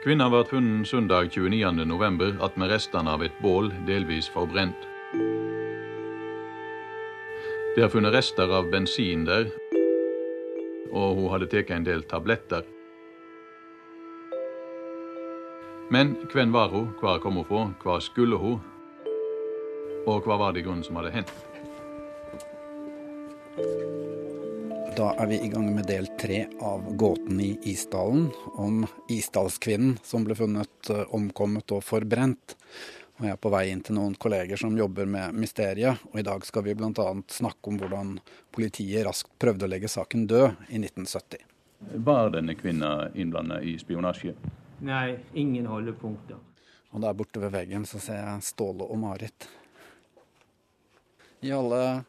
Kvinna ble funnet søndag 29.11. attmed restene av et bål delvis forbrent. Det er funnet rester av bensin der, og hun hadde tatt en del tabletter. Men hvem var hun, hvor kom hun fra, hvor skulle hun, og hva var det grunnen som hadde hendt? Da er vi i gang med del tre av Gåten i Isdalen, om Isdalskvinnen som ble funnet eh, omkommet og forbrent. Og jeg er på vei inn til noen kolleger som jobber med mysteriet, og i dag skal vi bl.a. snakke om hvordan politiet raskt prøvde å legge saken død i 1970. Var denne kvinna innblanda i spionasje? Nei, ingen holdepunkter. Og der borte ved veggen så ser jeg Ståle og Marit. I alle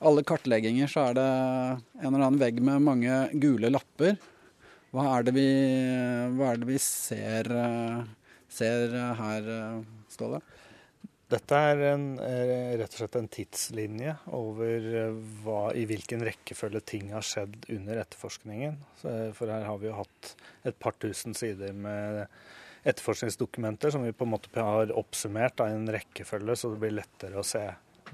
alle kartlegginger så er det en eller annen vegg med mange gule lapper. Hva er det vi, er det vi ser, ser, her, Ståle? Dette er en, rett og slett en tidslinje over hva, i hvilken rekkefølge ting har skjedd under etterforskningen. For her har vi jo hatt et par tusen sider med etterforskningsdokumenter som vi på en måte har oppsummert i en rekkefølge, så det blir lettere å se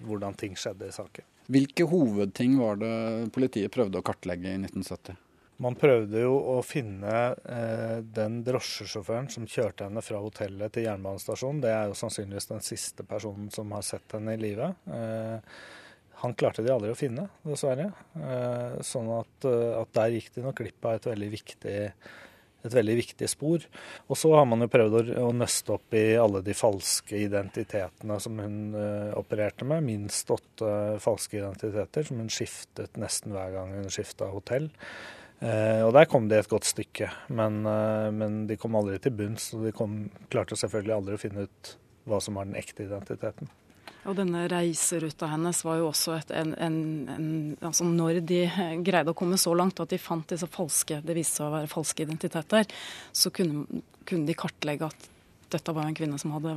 hvordan ting skjedde i saken. Hvilke hovedting var det politiet prøvde å kartlegge i 1970? Man prøvde jo å finne eh, den drosjesjåføren som kjørte henne fra hotellet til jernbanestasjonen. Det er jo sannsynligvis den siste personen som har sett henne i live. Eh, han klarte de aldri å finne, dessverre. Eh, sånn at, eh, at, der gikk de nok glipp av et veldig viktig et veldig viktig spor. Og så har man jo prøvd å, nøste opp i alle de falske identitetene som hun uh, opererte med. Minst åtte falske identiteter som hun skiftet nesten hver gang hun skifta hotell. Uh, og der kom de et godt stykke, men, men de kom aldri til bunns. Og de kom, klarte selvfølgelig aldri å finne ut hva som var den ekte identiteten. Og denne reiseruta hennes var jo også et, en, en, en, altså Når de greide å komme så langt at de fant disse falske, det viste seg å være falske identiteter, så kunne, kunne de kartlegge at dette var en kvinne som hadde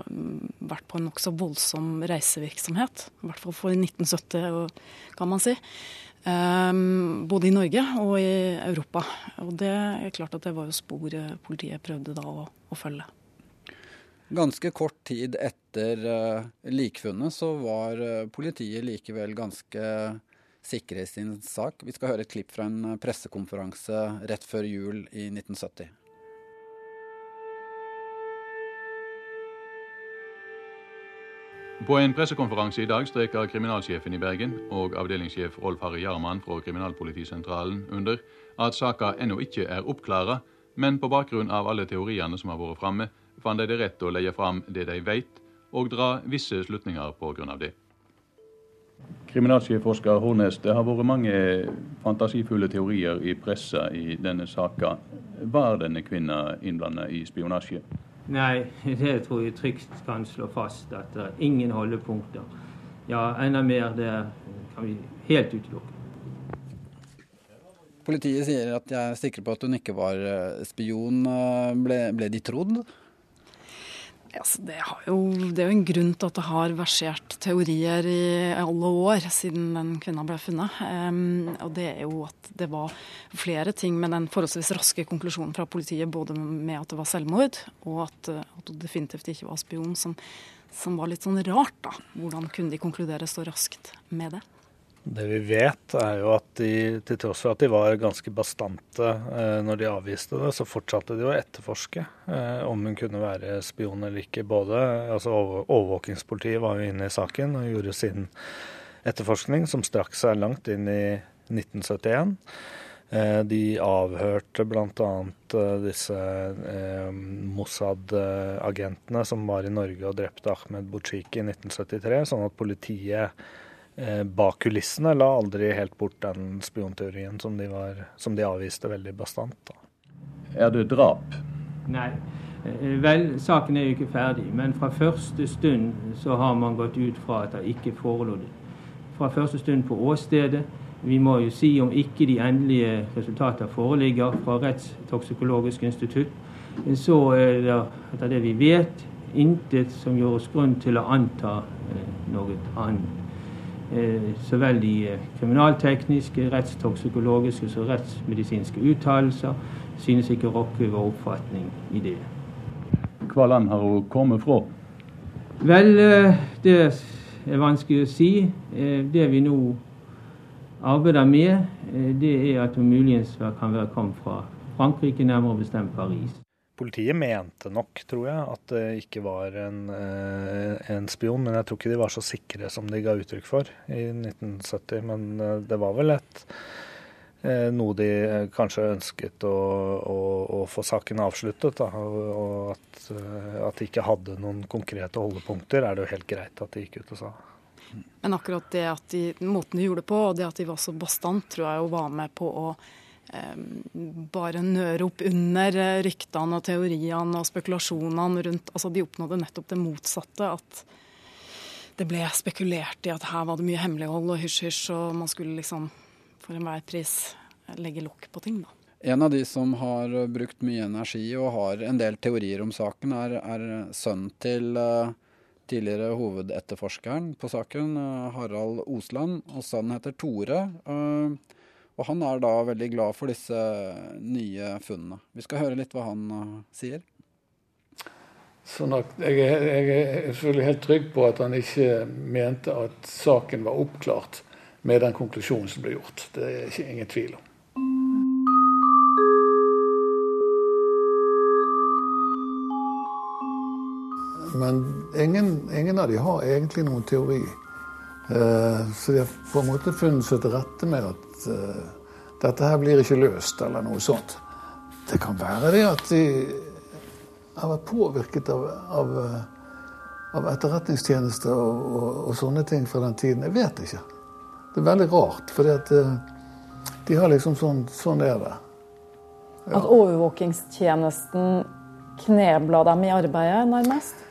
vært på en nokså voldsom reisevirksomhet. I hvert fall for 1970, kan man si. Um, både i Norge og i Europa. Og det er klart at det var jo spor politiet prøvde da å, å følge. Ganske kort tid etter uh, likfunnet så var uh, politiet likevel ganske sikre i sin sak. Vi skal høre et klipp fra en eh, pressekonferanse rett før jul i 1970. På en pressekonferanse i dag streker kriminalsjefen i Bergen og avdelingssjef Rolf Harry Jarman fra Kriminalpolitisentralen under at saka ennå ikke er oppklara, men på bakgrunn av alle teoriene som har vært framme, fant de det rett å legge fram det de vet, og dra visse slutninger pga. det. Kriminalsjefforsker Hornes, det har vært mange fantasifulle teorier i pressa i denne saka. Var denne kvinna innblandet i spionasje? Nei, det tror jeg trygt kan slå fast. At det er ingen holdepunkter. Ja, enda mer, det kan vi helt utelukke. Politiet sier at de er sikre på at hun ikke var eh, spion. Ble, ble de trodd? Altså, det, jo, det, er jo en grunn til at det har versert teorier i alle år siden den kvinna ble funnet. Um, og det er jo at det var flere ting med den forholdsvis raske konklusjonen fra politiet, både med at det var selvmord, og at, at hun definitivt ikke var spion, som, som var litt sånn rart. da. Hvordan kunne de konkludere så raskt med det? Det vi vet, er jo at de, til tross for at de var ganske bastante eh, når de avviste det, så fortsatte de å etterforske eh, om hun kunne være spion eller ikke. Både, altså Overvåkingspolitiet var jo inne i saken og gjorde sin etterforskning, som strakk seg langt inn i 1971. Eh, de avhørte bl.a. Eh, disse eh, Mossad-agentene som var i Norge og drepte Ahmed Bouchiki i 1973, sånn at politiet bak kulissene la aldri helt bort den spionteorien som de, var, som de avviste veldig bastant. Da. Er det drap? Nei. Eh, vel, saken er jo ikke ferdig. Men fra første stund så har man gått ut fra at det ikke forelå det. Fra første stund på åstedet. Vi må jo si om ikke de endelige resultater foreligger fra Rettstoksikologisk institutt, så er det etter det vi vet, intet som gjør oss grunn til å anta eh, noe annet. Eh, så vel de eh, kriminaltekniske, rettstoksikologiske og rettsmedisinske uttalelser synes ikke å rokke vår oppfatning i det. hva land har hun kommet fra? Vel, det er vanskelig å si. Det vi nå arbeider med, det er at hun muligens kan være kommet fra Frankrike, nærmere bestemt Paris. Politiet mente nok, tror jeg, at det ikke var en, eh, en, spion. Men jeg tror ikke de var så sikre som de ga uttrykk for i 1970. Men eh, det var vel et eh, noe de kanskje ønsket å, å, å få saken avsluttet. Da, og at, at, de ikke hadde noen konkrete holdepunkter, er det jo helt greit at de gikk ut og sa. Men akkurat det at de, måten de gjorde det på, og det at de var så bastant, tror jeg jo var med på å bare nøre opp under eh, ryktene og teoriene og spekulasjonene rundt Altså de oppnådde nettopp det motsatte. At det ble spekulert i at her var det mye hemmelighold og hysj-hysj, og man skulle liksom for enhver pris legge lokk på ting, da. En av de som har brukt mye energi og har en del teorier om saken, er, er sønnen til uh, tidligere hovedetterforskeren på saken, uh, Harald Osland. Og sønnen heter Tore. Uh, og han er da veldig glad for disse nye funnene. Vi skal høre litt hva han uh, sier. Sånn at jeg, er, jeg er selvfølgelig helt trygg på at han ikke mente at saken var oppklart med den konklusjonen som ble gjort. Det er ikke ingen tvil om. Men ingen, ingen, av de har egentlig noen teori. Uh, så de har på en måte funnet seg til rette med at at uh, dette her blir ikke løst, eller noe sånt. Det kan være det at de har vært påvirket av, av, eh, av etterretningstjenester og, og, og, sånne ting fra den tiden. Jeg vet ikke. Det er veldig rart, for uh, de har liksom sånn Sånn er det. Ja. At overvåkingstjenesten knebla dem i arbeidet, nærmest?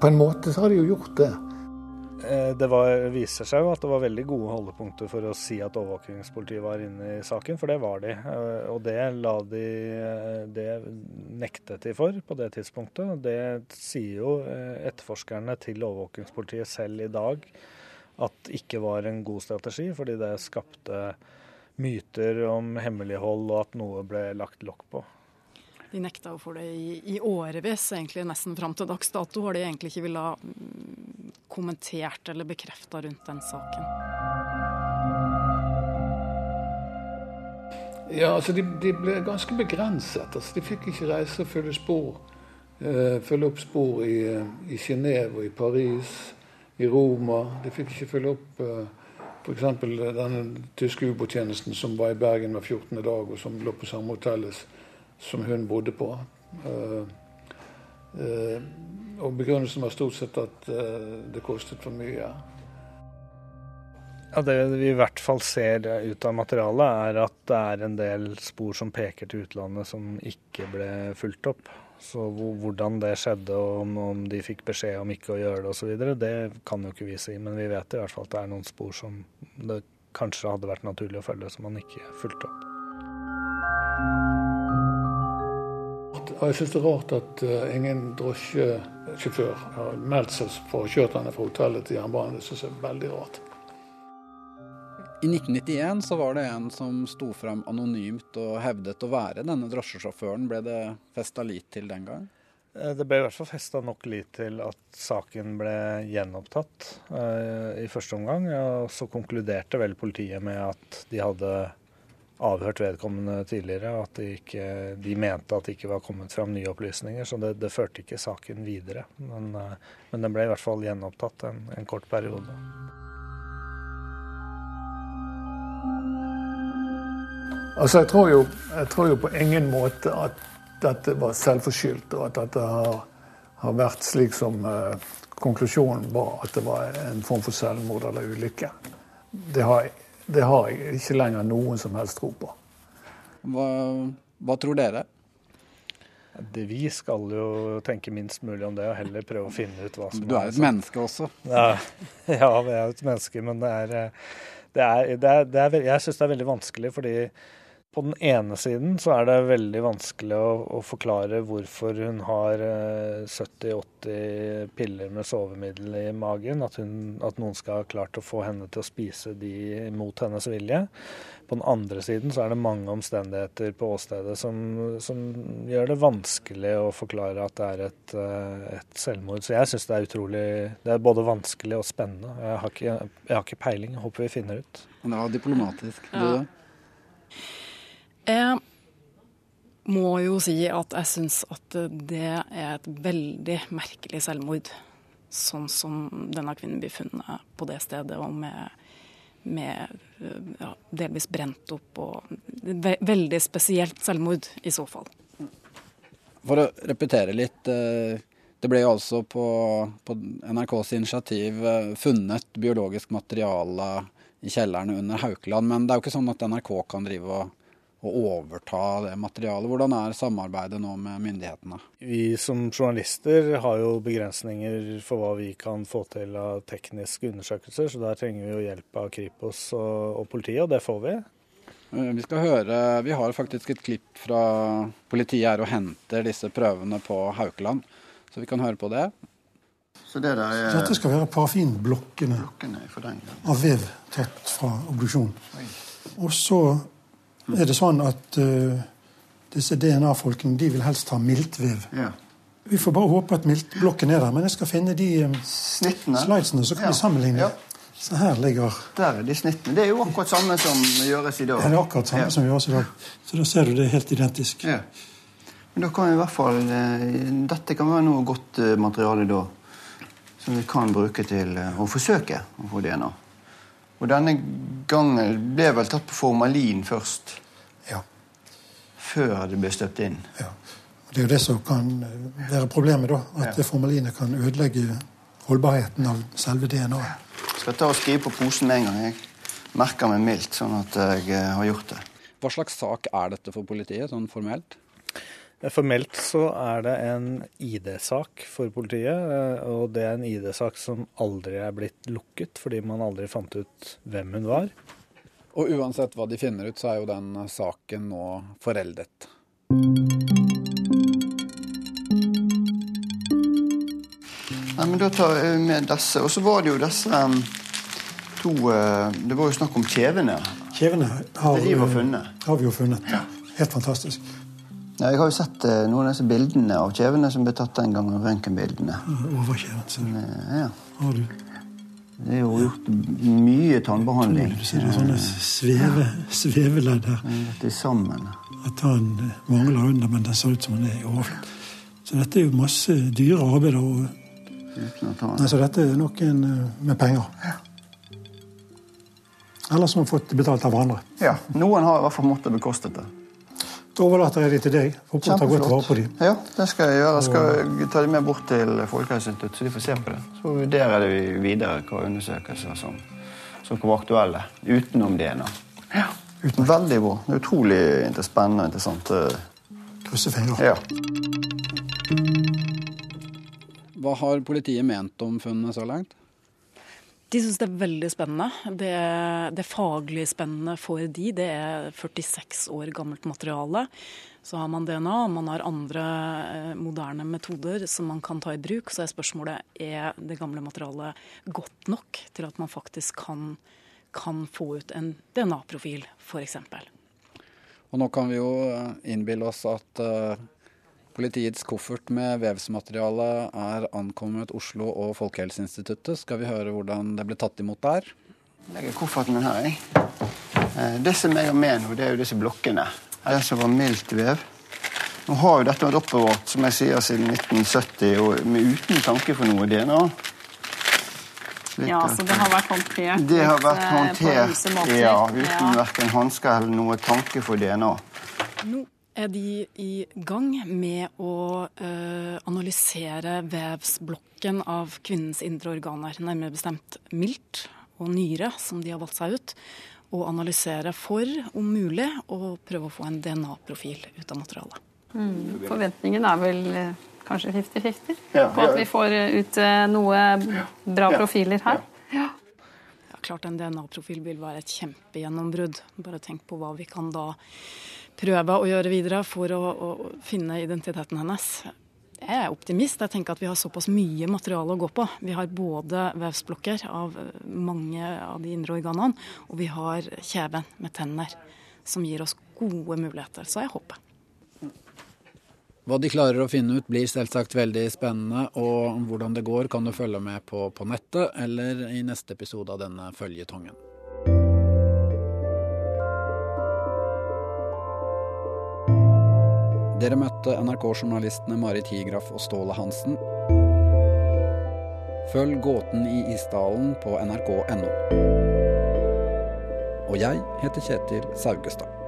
På en måte så har de jo gjort det. Eh, det var, viser seg jo at det var veldig gode holdepunkter for å si at overvåkingspolitiet var inne i saken, for det var de. Eh, og det de eh, Det nektet de for på det tidspunktet. Det sier jo etterforskerne til overvåkingspolitiet selv i dag at ikke var en god strategi, fordi det skapte myter om hemmelighold og at noe ble lagt lokk på. De nekta jo for det i, i årevis, egentlig nesten fram til dags dato har de egentlig ikke villet ha kommentert eller bekrefta rundt den saken. Ja, altså de, de, ble ganske begrenset. Altså, de fikk ikke reise og følge spor. Uh, følge opp spor i, uh, i Genéve og i Paris, i Roma. De fikk ikke følge opp uh, f.eks. den tyske ubåttjenesten som var i Bergen hver 14. dag, og som lå på samme hotellet som hun bodde på. Uh, uh, og begrunnelsen var stort sett at uh, det kostet for mye. Ja, Det vi i hvert fall ser ut av materialet, er at det er en del spor som peker til utlandet som ikke ble fulgt opp. Så hvordan det skjedde, og om de fikk beskjed om ikke å gjøre det osv., det kan jo ikke vi si. Men vi vet i hvert fall at det er noen spor som det kanskje hadde vært naturlig å følge, som man ikke fulgte opp. Og jeg syns det er rart at uh, ingen drosjesjåfør har meldt seg for å kjøre henne fra hotellet til jernbanen. Det syns jeg er veldig rart. I 1991 så var det en som sto fram anonymt og hevdet å være denne drosjesjåføren. Ble det festa lit til den gang? Eh, det ble i hvert fall festa nok lit til at saken ble gjenopptatt uh, i første omgang. Og så konkluderte vel politiet med at de hadde avhørt vedkommende tidligere, at de, ikke, de, mente at det ikke var kommet fram nye opplysninger. Så det, det førte ikke saken videre. Men, eh, men, den ble i hvert fall gjenopptatt en, en kort periode. Altså, jeg tror, jo, jeg tror, jo, på ingen måte at dette var selvforskyldt, og at dette har, har vært slik som eh, konklusjonen var, at det var en form for selvmord eller ulykke. Det har det har jeg ikke lenger noen som helst tro på. Hva, hva tror dere? Det, vi skal jo tenke minst mulig om det, og heller prøve å finne ut hva som Du er jo et menneske også. Ja, ja vi er jo et menneske, men det er, det er, det er, det er Jeg syns det er veldig vanskelig, fordi På den ene siden så er det veldig vanskelig å, å forklare hvorfor hun har 70-80 eh, piller med sovemiddel i magen. At, hun, at, noen skal ha klart å få henne til å spise de mot hennes vilje. På den andre siden så er det mange omstendigheter på åstedet som, som gjør det vanskelig å forklare at det er et, eh, et selvmord. Så jeg syns det er utrolig Det er både vanskelig og spennende. Jeg har ikke, jeg har ikke peiling. Jeg håper vi finner ut. Det var diplomatisk. Du, ja. Jeg må jo si at jeg syns at det er et veldig merkelig selvmord. Sånn som denne kvinnen blir funnet på det stedet, og med, med ja, delvis brent opp. og Veldig spesielt selvmord, i så fall. For å repetere litt. Eh, det ble jo altså på, på NRKs initiativ eh, funnet biologisk materiale i kjelleren under Haukeland, men det er jo ikke sånn at NRK kan drive og å overta det materialet. Hvordan er samarbeidet nå med myndighetene? Vi som journalister har jo begrensninger for hva vi kan få til av tekniske undersøkelser, så der trenger vi jo hjelp av Kripos og, og politiet, og det får vi. Eh, vi skal høre, vi har faktisk et klipp fra politiet her og henter disse prøvene på Haukeland, så vi kan høre på det. Så det er... Dette skal være parafinblokkene av vev tatt fra obduksjon. Og så er det sånn at uh, disse DNA-folkene de vil helst ha miltvev. Ja. Vi får bare håpe at miltblokken er der. Men jeg skal finne de um, slidesene, så kan ja. vi sammenligne. Ja. Så her ligger Der er de snittene. Det er jo akkurat samme som gjøres i dag. Det er akkurat samme som gjøres i dag. Så da ser du det er helt identisk. Ja. Men da kan vi i hvert fall eh, Dette kan være noe godt materiale da. Som vi kan bruke til å forsøke å få DNA. Og denne gangen ble vel tatt på formalin først? Ja. Før det ble støpt inn? Ja. Det er jo det som kan være problemet, da. At ja. formalinet kan ødelegge holdbarheten av selve DNA-et. Jeg skal ta og skrive på posen med en gang. Jeg merker meg mildt, sånn at jeg eh, har gjort det. Hva slags sak er dette for politiet, sånn formelt? Formelt så er det en ID-sak for politiet, eh, og det er en ID-sak som aldri er blitt lukket, fordi man aldri fant ut hvem hun var. Og uansett hva de finner ut, så er jo den saken nå foreldet. Nei, men Da tar vi med disse. Og så var det jo disse um, to uh, Det var jo snakk om kjevene. Kjevene har, har vi jo funnet. Ja. Helt fantastisk. Ja, jeg har jo sett uh, noen av disse bildene av kjevene som ble tatt den gangen. Røntgenbildene. Overkjeven. du. ja. Har du? Det er jo gjort mye tannbehandling. Du ser sånne sveve, sveveledd her. Er sammen. At han eh, mangler under, men den ser ut som han er i overflaten. Så dette er jo masse dyre arbeid. Og... Nei, så dette er noen med penger. Ja. Eller som har fått betalt av hverandre. Ja, noen har i hvert fall måttet bekoste det. Da overlater jeg de til deg. for å ta godt vare på dem. Ja, det skal jeg gjøre. Jeg skal ta dem med bort til Folkehelseinstituttet, så de får se på det. Så vurderer vi videre hva undersøkelser som, som kommer aktuelle utenom DNA. Ja. Uten. Veldig bra. Det er utrolig spennende og interessant. Krysser fingre. Ja. Hva har politiet ment om funnene så langt? De syns det er veldig spennende. Det, det faglig spennende for de, det er 46 år gammelt materiale. Så har man DNA, og man har andre eh, moderne metoder som man kan ta i bruk. Så er spørsmålet er det gamle materialet godt nok til at man faktisk kan, kan få ut en DNA-profil, f.eks. Og nå kan vi jo eh, innbille oss at uh Politiets koffert med vevsmateriale er ankommet Oslo og Folkehelseinstituttet. Skal vi høre hvordan det ble tatt imot der? Jeg legger kofferten min her, jeg. Eh, det som jeg har med nå, det er jo disse blokkene. Det som var mildt vev. Nå har jo dette vært oppbevart som jeg sier, siden 1970, og med uten tanke for noe DNA. Ja, så det har vært håndtert, det har vært eh, håndtert ja, uten ja. verken hansker eller noe tanke for DNA. Nå er de i gang med å uh, analysere vevsblokken av kvinnens indre organer, nærmere bestemt milt og nyre, som de har valgt seg ut. Og analysere for, om mulig, å prøve å få en DNA-profil ut av materialet. Mm. Forventningen er vel uh, kanskje 50-50 ja, på at vi får ut uh, noe bra profiler her? Ja. klart en DNA-profil vil være et kjempegjennombrudd. Bare tenk på hva vi kan da prøve å gjøre videre for å, å finne identiteten hennes. Jeg er optimist. Jeg tenker at vi har såpass mye materiale å gå på. Vi har både vevsblokker av mange av de indre organene, og vi har kjeven med tenner, som gir oss gode muligheter. Så jeg håper. Hva de klarer å finne ut blir selvsagt veldig spennende, og hvordan det går kan du følge med på på nettet eller i neste episode av denne føljetongen. Dere møtte NRK-journalistene Marit Higraff og Ståle Hansen. Følg Gåten i Isdalen på nrk.no. Og jeg heter Kjetil Saugestad.